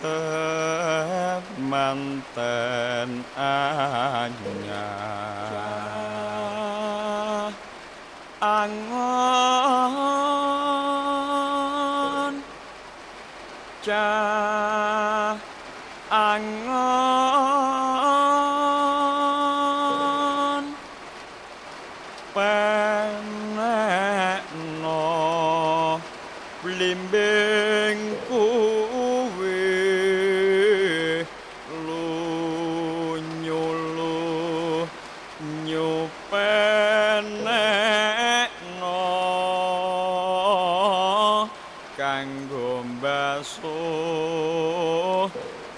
tetap manten anya angon cah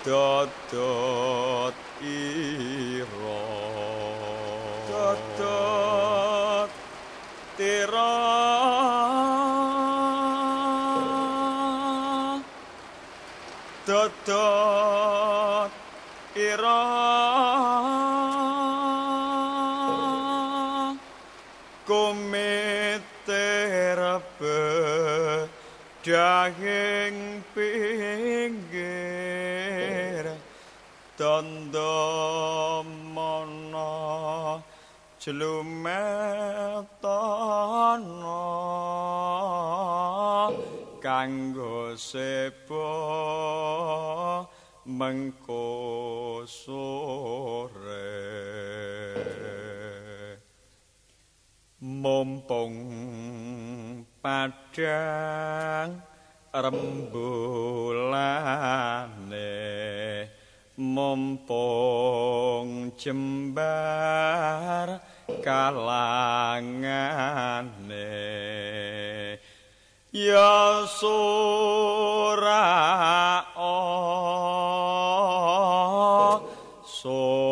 dadat ira. Dadat tira dadat jlumetana kanggo sepo mengko sore mumpung padhang rembulane mumpung jembar kalangane. Ya sura oh, so